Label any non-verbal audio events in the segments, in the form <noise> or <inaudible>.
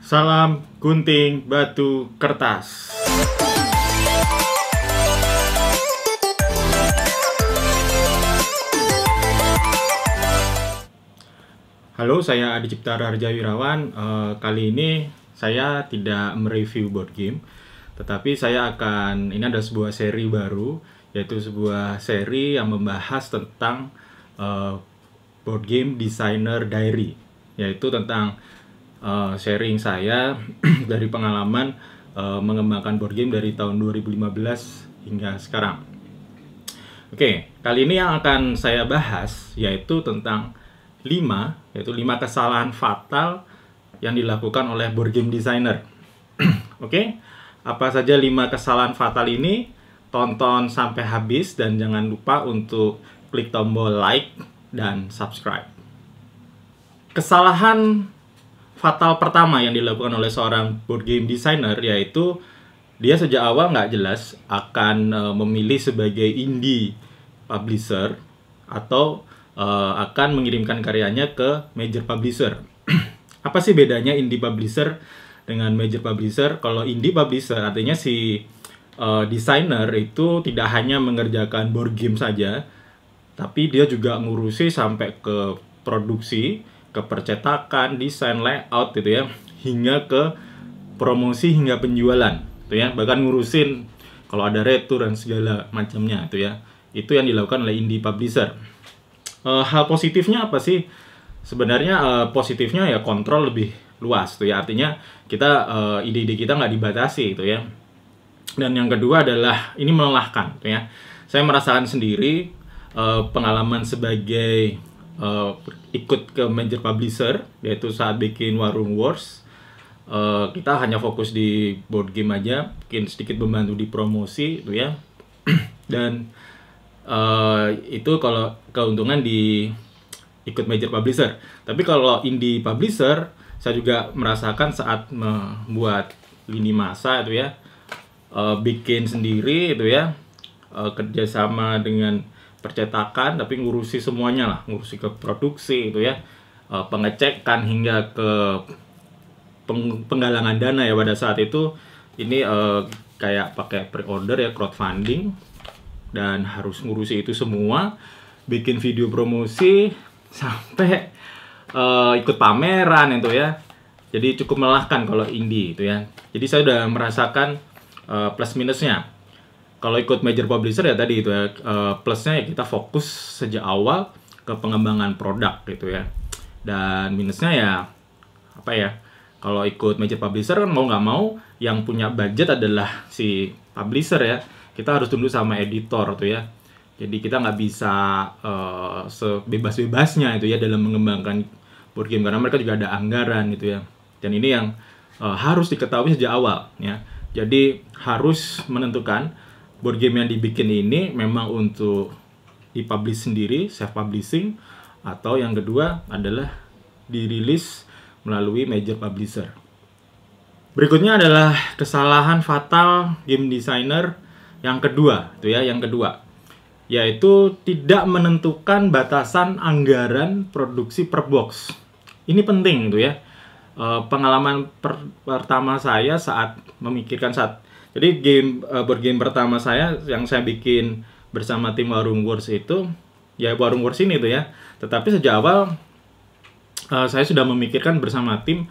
Salam gunting batu kertas. Halo, saya Adi Cipta Raharja Wirawan. Eh, kali ini saya tidak mereview board game, tetapi saya akan ini ada sebuah seri baru, yaitu sebuah seri yang membahas tentang eh, board game designer diary, yaitu tentang eh, sharing saya <clears throat> dari pengalaman eh, mengembangkan board game dari tahun 2015 hingga sekarang. Oke, kali ini yang akan saya bahas yaitu tentang 5 yaitu 5 kesalahan fatal yang dilakukan oleh board game designer. <clears throat> Oke, apa saja 5 kesalahan fatal ini? Tonton sampai habis dan jangan lupa untuk klik tombol like dan subscribe. Kesalahan fatal pertama yang dilakukan oleh seorang board game designer yaitu dia sejak awal nggak jelas akan uh, memilih sebagai indie publisher atau uh, akan mengirimkan karyanya ke major publisher. <clears throat> Apa sih bedanya indie publisher dengan major publisher? Kalau indie publisher artinya si uh, desainer itu tidak hanya mengerjakan board game saja, tapi dia juga ngurusi sampai ke produksi, ke percetakan, desain, layout gitu ya, hingga ke promosi hingga penjualan, gitu ya. Bahkan ngurusin kalau ada retur dan segala macamnya itu ya. Itu yang dilakukan oleh indie publisher uh, hal positifnya apa sih? Sebenarnya uh, positifnya ya kontrol lebih luas tuh ya artinya kita uh, ide-ide kita nggak dibatasi itu ya. Dan yang kedua adalah ini melelahkan tuh ya. Saya merasakan sendiri uh, pengalaman sebagai uh, ikut ke major publisher yaitu saat bikin Warung Wars. Uh, kita hanya fokus di board game aja, mungkin sedikit membantu di promosi itu ya. <clears throat> Dan uh, itu kalau keuntungan di ikut major publisher. Tapi kalau indie publisher, saya juga merasakan saat membuat lini masa itu ya, uh, bikin sendiri itu ya, uh, kerjasama dengan percetakan, tapi ngurusi semuanya lah, ngurusi ke produksi itu ya, uh, pengecekan hingga ke peng penggalangan dana ya pada saat itu. Ini uh, kayak pakai pre-order ya crowdfunding. Dan harus ngurusi itu semua. Bikin video promosi sampai uh, ikut pameran itu ya. Jadi cukup melelahkan kalau indie itu ya. Jadi saya udah merasakan uh, plus minusnya kalau ikut major publisher ya tadi itu ya uh, plusnya ya kita fokus sejak awal ke pengembangan produk gitu ya. Dan minusnya ya apa ya kalau ikut major publisher kan mau nggak mau yang punya budget adalah si publisher ya. Kita harus tunduk sama editor tuh ya. Jadi kita nggak bisa uh, sebebas-bebasnya itu ya dalam mengembangkan board game karena mereka juga ada anggaran gitu ya. Dan ini yang uh, harus diketahui sejak awal ya. Jadi harus menentukan board game yang dibikin ini memang untuk dipublish sendiri self publishing atau yang kedua adalah dirilis melalui major publisher berikutnya adalah kesalahan fatal game designer yang kedua, itu ya, yang kedua yaitu tidak menentukan batasan anggaran produksi per box. Ini penting itu ya. E, pengalaman per, pertama saya saat memikirkan saat jadi game e, board game pertama saya yang saya bikin bersama tim Warung Wars itu ya Warung Wars ini tuh ya. Tetapi sejak awal e, saya sudah memikirkan bersama tim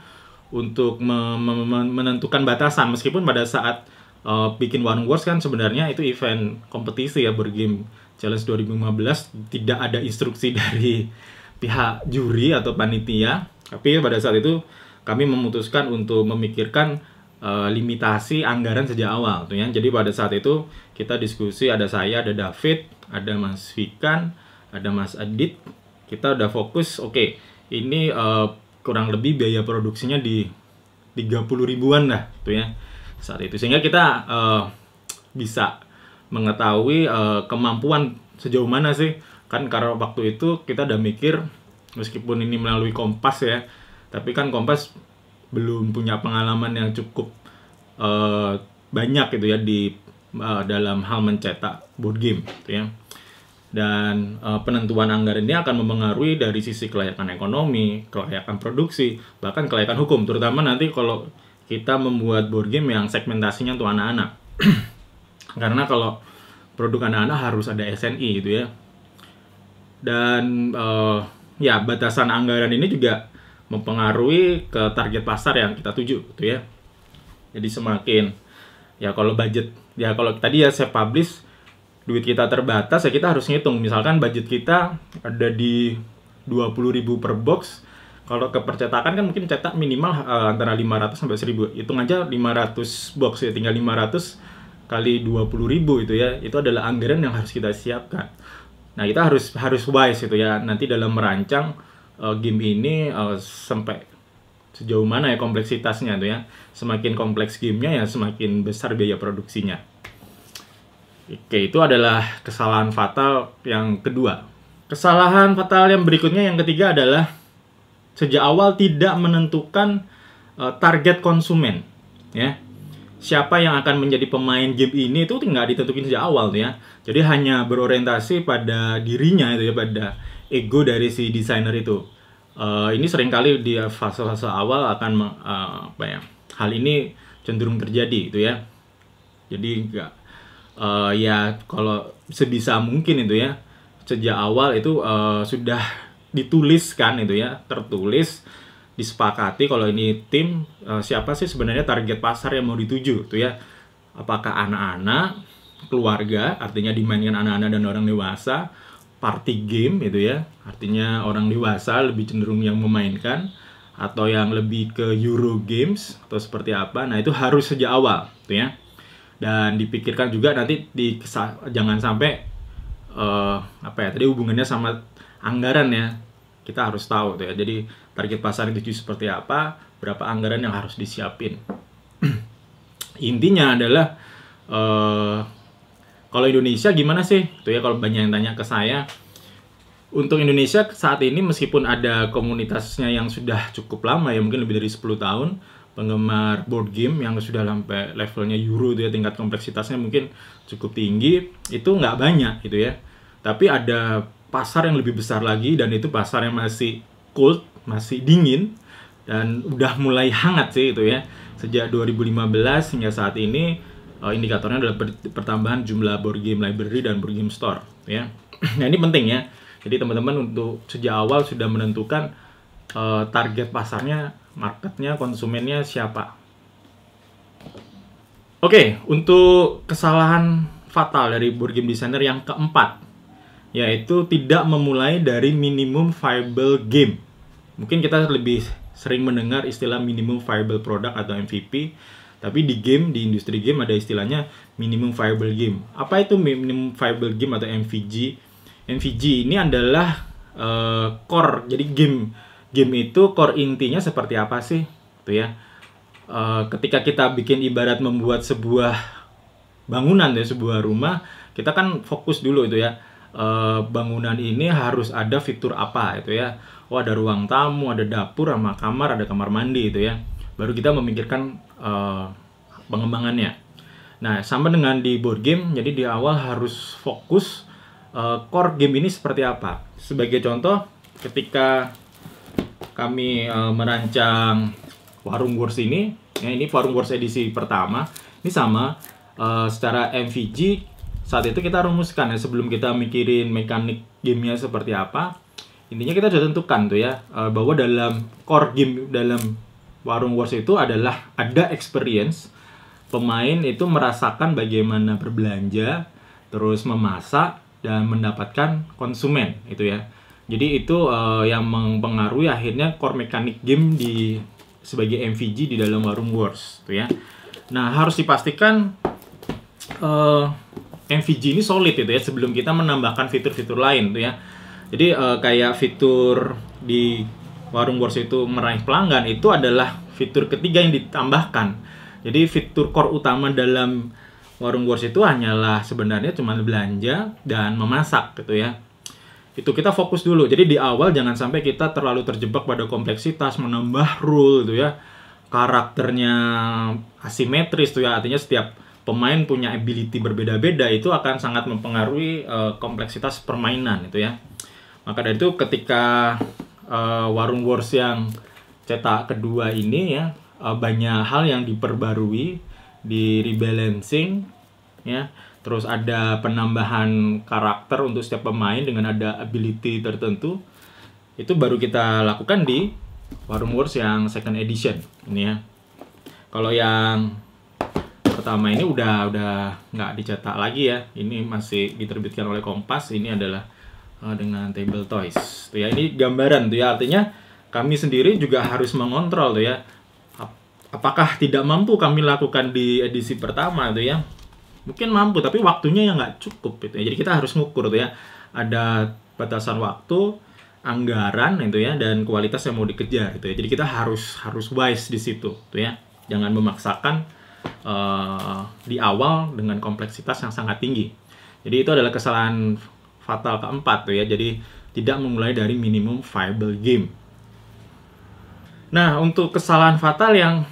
untuk me me menentukan batasan. Meskipun pada saat uh, bikin One Wars kan sebenarnya itu event kompetisi ya bergame challenge 2015 tidak ada instruksi <laughs> dari pihak juri atau panitia. Tapi pada saat itu kami memutuskan untuk memikirkan uh, limitasi anggaran sejak awal tuh ya. Jadi pada saat itu kita diskusi ada saya ada David ada Mas Fikan ada Mas Adit. Kita udah fokus oke okay, ini uh, kurang lebih biaya produksinya di 30 ribuan lah tuh ya saat itu. Sehingga kita uh, bisa mengetahui uh, kemampuan sejauh mana sih. Kan karena waktu itu kita udah mikir meskipun ini melalui Kompas ya tapi kan Kompas belum punya pengalaman yang cukup uh, banyak gitu ya di uh, dalam hal mencetak board game gitu ya dan uh, penentuan anggaran ini akan mempengaruhi dari sisi kelayakan ekonomi, kelayakan produksi, bahkan kelayakan hukum. Terutama nanti kalau kita membuat board game yang segmentasinya untuk anak-anak. <clears throat> Karena kalau produk anak-anak harus ada SNI gitu ya. Dan uh, ya batasan anggaran ini juga mempengaruhi ke target pasar yang kita tuju gitu ya. Jadi semakin ya kalau budget ya kalau tadi ya saya publish duit kita terbatas ya kita harus ngitung. Misalkan budget kita ada di 20.000 per box kalau ke percetakan kan mungkin cetak minimal uh, antara 500 sampai 1000 hitung aja 500 box ya tinggal 500 kali 20.000 itu ya itu adalah anggaran yang harus kita siapkan. Nah kita harus harus wise itu ya nanti dalam merancang uh, game ini uh, sampai sejauh mana ya kompleksitasnya tuh ya semakin kompleks gamenya ya semakin besar biaya produksinya Oke, itu adalah kesalahan fatal yang kedua. Kesalahan fatal yang berikutnya yang ketiga adalah sejak awal tidak menentukan uh, target konsumen, ya. Siapa yang akan menjadi pemain game ini itu nggak ditentukan sejak awal ya. Jadi hanya berorientasi pada dirinya itu ya, pada ego dari si desainer itu. Uh, ini sering kali di fase-fase awal akan uh, apa ya? Hal ini cenderung terjadi itu ya. Jadi nggak uh, ya kalau sebisa mungkin itu ya sejak awal itu uh, sudah dituliskan itu ya tertulis disepakati kalau ini tim uh, siapa sih sebenarnya target pasar yang mau dituju itu ya apakah anak-anak keluarga artinya dimainkan anak-anak dan orang dewasa party game itu ya. Artinya orang dewasa lebih cenderung yang memainkan atau yang lebih ke Euro Games atau seperti apa. Nah itu harus sejak awal itu ya. Dan dipikirkan juga nanti di jangan sampai uh, apa ya tadi hubungannya sama anggaran ya. Kita harus tahu tuh ya. Jadi target pasar itu seperti apa berapa anggaran yang harus disiapin. <clears throat> Intinya adalah uh, kalau Indonesia gimana sih? Tuh ya kalau banyak yang tanya ke saya. Untuk Indonesia saat ini meskipun ada komunitasnya yang sudah cukup lama ya mungkin lebih dari 10 tahun penggemar board game yang sudah sampai levelnya Euro itu ya tingkat kompleksitasnya mungkin cukup tinggi itu nggak banyak gitu ya. Tapi ada pasar yang lebih besar lagi dan itu pasar yang masih cold masih dingin dan udah mulai <laughs> hangat sih itu ya. Sejak 2015 hingga saat ini uh, indikatornya adalah pertambahan jumlah board game library dan board game store ya <clears throat> nah ini penting ya jadi teman-teman untuk sejak awal sudah menentukan uh, target pasarnya marketnya, konsumennya siapa. Oke, untuk kesalahan fatal dari board game designer yang keempat, yaitu tidak memulai dari minimum viable game. Mungkin kita lebih sering mendengar istilah minimum viable product atau MVP, tapi di game, di industri game ada istilahnya minimum viable game. Apa itu minimum viable game atau MVG? MVG ini adalah uh, core, jadi game game itu core intinya seperti apa sih? Tuh ya. Uh, ketika kita bikin ibarat membuat sebuah bangunan ya sebuah rumah kita kan fokus dulu itu ya. Uh, bangunan ini harus ada fitur apa itu ya. Oh ada ruang tamu ada dapur sama kamar ada kamar mandi itu ya baru kita memikirkan uh, pengembangannya nah sama dengan di board game jadi di awal harus fokus uh, core game ini seperti apa sebagai contoh ketika kami uh, merancang Warung Wars ini. Ya, ini Warung Wars edisi pertama. Ini sama uh, secara MVG saat itu kita rumuskan ya sebelum kita mikirin mekanik gamenya seperti apa. Intinya kita sudah tentukan tuh ya bahwa dalam core game dalam Warung Wars itu adalah ada experience pemain itu merasakan bagaimana berbelanja, terus memasak dan mendapatkan konsumen itu ya. Jadi itu uh, yang mempengaruhi akhirnya core mekanik game di sebagai MVG di dalam Warung Wars, tuh ya. Nah harus dipastikan uh, eh, MVG ini solid itu ya sebelum kita menambahkan fitur-fitur lain, tuh ya. Jadi uh, kayak fitur di Warung Wars itu meraih pelanggan itu adalah fitur ketiga yang ditambahkan. Jadi fitur core utama dalam Warung Wars itu hanyalah sebenarnya cuma belanja dan memasak gitu ya itu kita fokus dulu. Jadi di awal jangan sampai kita terlalu terjebak pada kompleksitas, menambah rule gitu ya. Karakternya asimetris tuh ya, artinya setiap pemain punya ability berbeda-beda itu akan sangat mempengaruhi uh, kompleksitas permainan itu ya. Maka dari itu ketika uh, Warung Wars yang cetak kedua ini ya uh, banyak hal yang diperbarui, di rebalancing ya. Terus ada penambahan karakter untuk setiap pemain dengan ada ability tertentu. Itu baru kita lakukan di Warung Wars yang second edition ini ya. Kalau yang pertama ini udah udah nggak dicetak lagi ya. Ini masih diterbitkan oleh Kompas. Ini adalah uh, dengan table toys. Tuh ya ini gambaran tuh ya artinya kami sendiri juga harus mengontrol tuh ya. Apakah tidak mampu kami lakukan di edisi pertama tuh ya? Mungkin mampu tapi waktunya yang nggak cukup gitu ya. Jadi kita harus ngukur tuh ya. Ada batasan waktu, anggaran itu ya dan kualitas yang mau dikejar gitu ya. Jadi kita harus harus wise di situ tuh ya. Jangan memaksakan uh, di awal dengan kompleksitas yang sangat tinggi. Jadi itu adalah kesalahan fatal keempat tuh ya. Jadi tidak memulai dari minimum viable game. Nah, untuk kesalahan fatal yang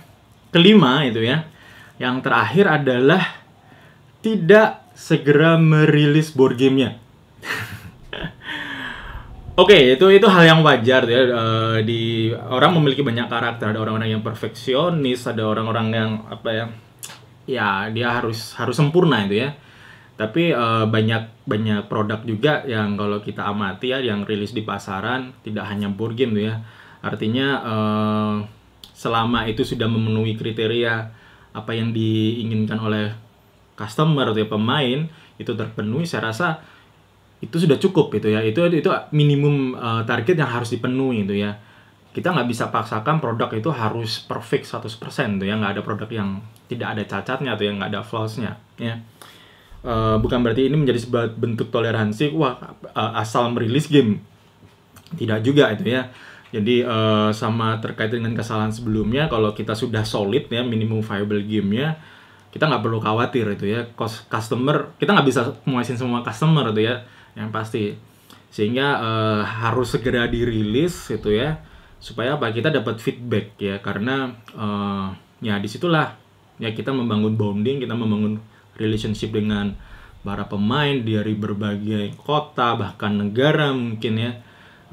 kelima itu ya. Yang terakhir adalah tidak segera merilis board gamenya. <laughs> Oke, okay, itu itu hal yang wajar ya. Uh, di orang memiliki banyak karakter. Ada orang-orang yang perfeksionis, ada orang-orang yang apa ya? Ya, dia harus harus sempurna itu ya. Tapi uh, banyak banyak produk juga yang kalau kita amati ya, yang rilis di pasaran tidak hanya board game tuh ya. Artinya uh, selama itu sudah memenuhi kriteria apa yang diinginkan oleh customer atau ya, pemain itu terpenuhi, saya rasa itu sudah cukup gitu ya. Itu itu minimum uh, target yang harus dipenuhi itu ya. Kita nggak bisa paksakan produk itu harus perfect 100% tuh ya. Nggak ada produk yang tidak ada cacatnya atau yang nggak ada flawsnya ya uh, bukan berarti ini menjadi sebuah bentuk toleransi wah uh, asal merilis game. Tidak juga itu ya. Jadi uh, sama terkait dengan kesalahan sebelumnya kalau kita sudah solid ya minimum viable gamenya kita nggak perlu khawatir itu ya. Customer kita nggak bisa memuasin semua customer itu ya yang pasti. Sehingga uh, harus segera dirilis gitu ya supaya apa? Kita dapat feedback ya. Karena uh, ya di situlah ya kita membangun bonding kita membangun relationship dengan para pemain dari berbagai kota bahkan negara mungkin ya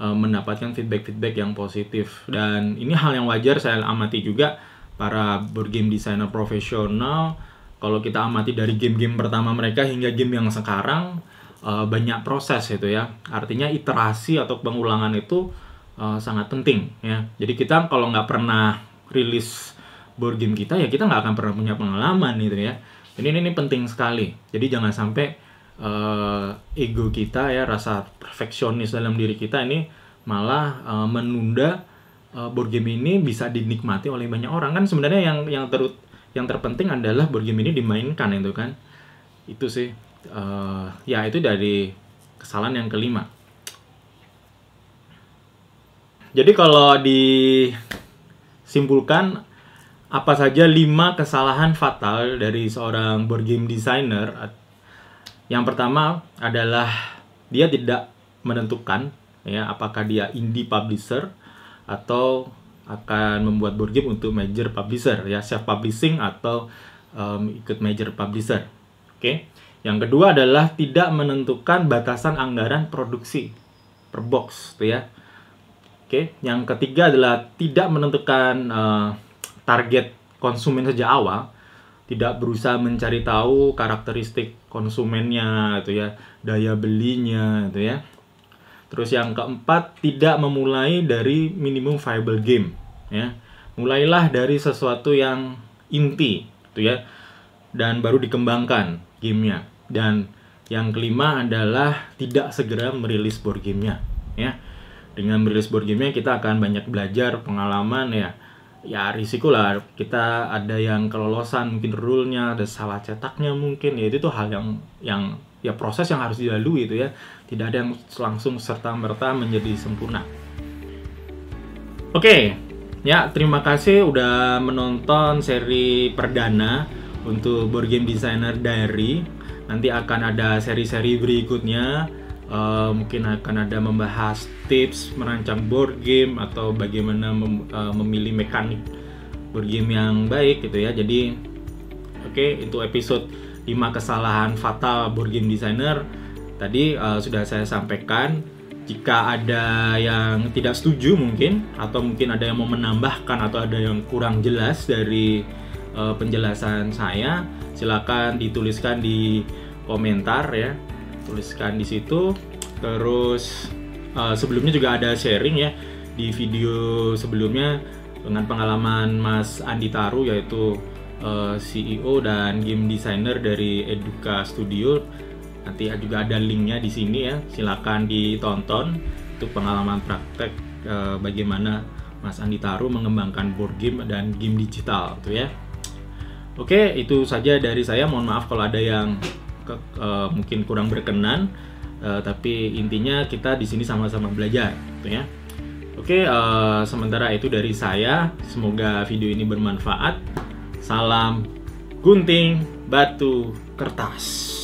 uh, mendapatkan feedback-feedback yang positif dan ini hal yang wajar saya amati juga para board game designer profesional kalau kita amati dari game-game pertama mereka hingga game yang sekarang uh, banyak proses itu ya. Artinya iterasi atau pengulangan itu uh, sangat penting ya. Jadi kita kalau nggak pernah rilis board game kita ya kita nggak akan pernah punya pengalaman gitu ya. Ini, ini ini penting sekali. Jadi jangan sampai uh, ego kita ya rasa perfeksionis dalam diri kita ini malah uh, menunda uh, board game ini bisa dinikmati oleh banyak orang kan sebenarnya yang yang ter yang terpenting adalah board game ini dimainkan itu kan itu sih uh, ya itu dari kesalahan yang kelima. Jadi kalau disimpulkan apa saja lima kesalahan fatal dari seorang board game designer? Yang pertama adalah dia tidak menentukan ya apakah dia indie publisher atau akan membuat board game untuk major publisher ya self publishing atau um, ikut major publisher. Oke. Yang kedua adalah tidak menentukan batasan anggaran produksi per box, gitu ya. Oke, yang ketiga adalah tidak menentukan uh, target konsumen sejak awal, tidak berusaha mencari tahu karakteristik konsumennya, gitu ya, daya belinya, gitu ya. Terus yang keempat, tidak memulai dari minimum viable game, ya. Mulailah dari sesuatu yang inti, gitu ya, dan baru dikembangkan gamenya dan yang kelima adalah tidak segera merilis board gamenya ya dengan merilis board gamenya kita akan banyak belajar pengalaman ya ya risiko lah. Kita ada yang kelolosan mungkin rule-nya ada salah cetaknya mungkin. Ya itu tuh hal yang yang ya proses yang harus dilalui itu ya. Tidak ada yang langsung serta merta menjadi sempurna. Oke. Ya terima kasih udah menonton seri perdana untuk board game designer diary. Nanti akan ada seri-seri berikutnya uh, mungkin akan ada membahas tips merancang board game atau bagaimana mem, uh, memilih mekanik board game yang baik gitu ya jadi Oke, itu episode 5 kesalahan fatal board game designer. Tadi uh, sudah saya sampaikan. Jika ada yang tidak setuju mungkin atau mungkin ada yang mau menambahkan atau ada yang kurang jelas dari uh, penjelasan saya, silakan dituliskan di komentar ya. Tuliskan di situ. Terus uh, sebelumnya juga ada sharing ya di video sebelumnya dengan pengalaman Mas Andi Taru yaitu uh, CEO dan game designer dari Eduka Studio. Nanti juga ada linknya di sini ya. Silakan ditonton untuk pengalaman praktek uh, bagaimana Mas Andi Taru mengembangkan board game dan game digital tuh ya. Oke, itu saja dari saya. Mohon maaf kalau ada yang ke, uh, mungkin kurang berkenan. Uh, tapi intinya kita di sini sama-sama belajar, tuh ya. Oke, uh, sementara itu dari saya. Semoga video ini bermanfaat. Salam gunting batu kertas.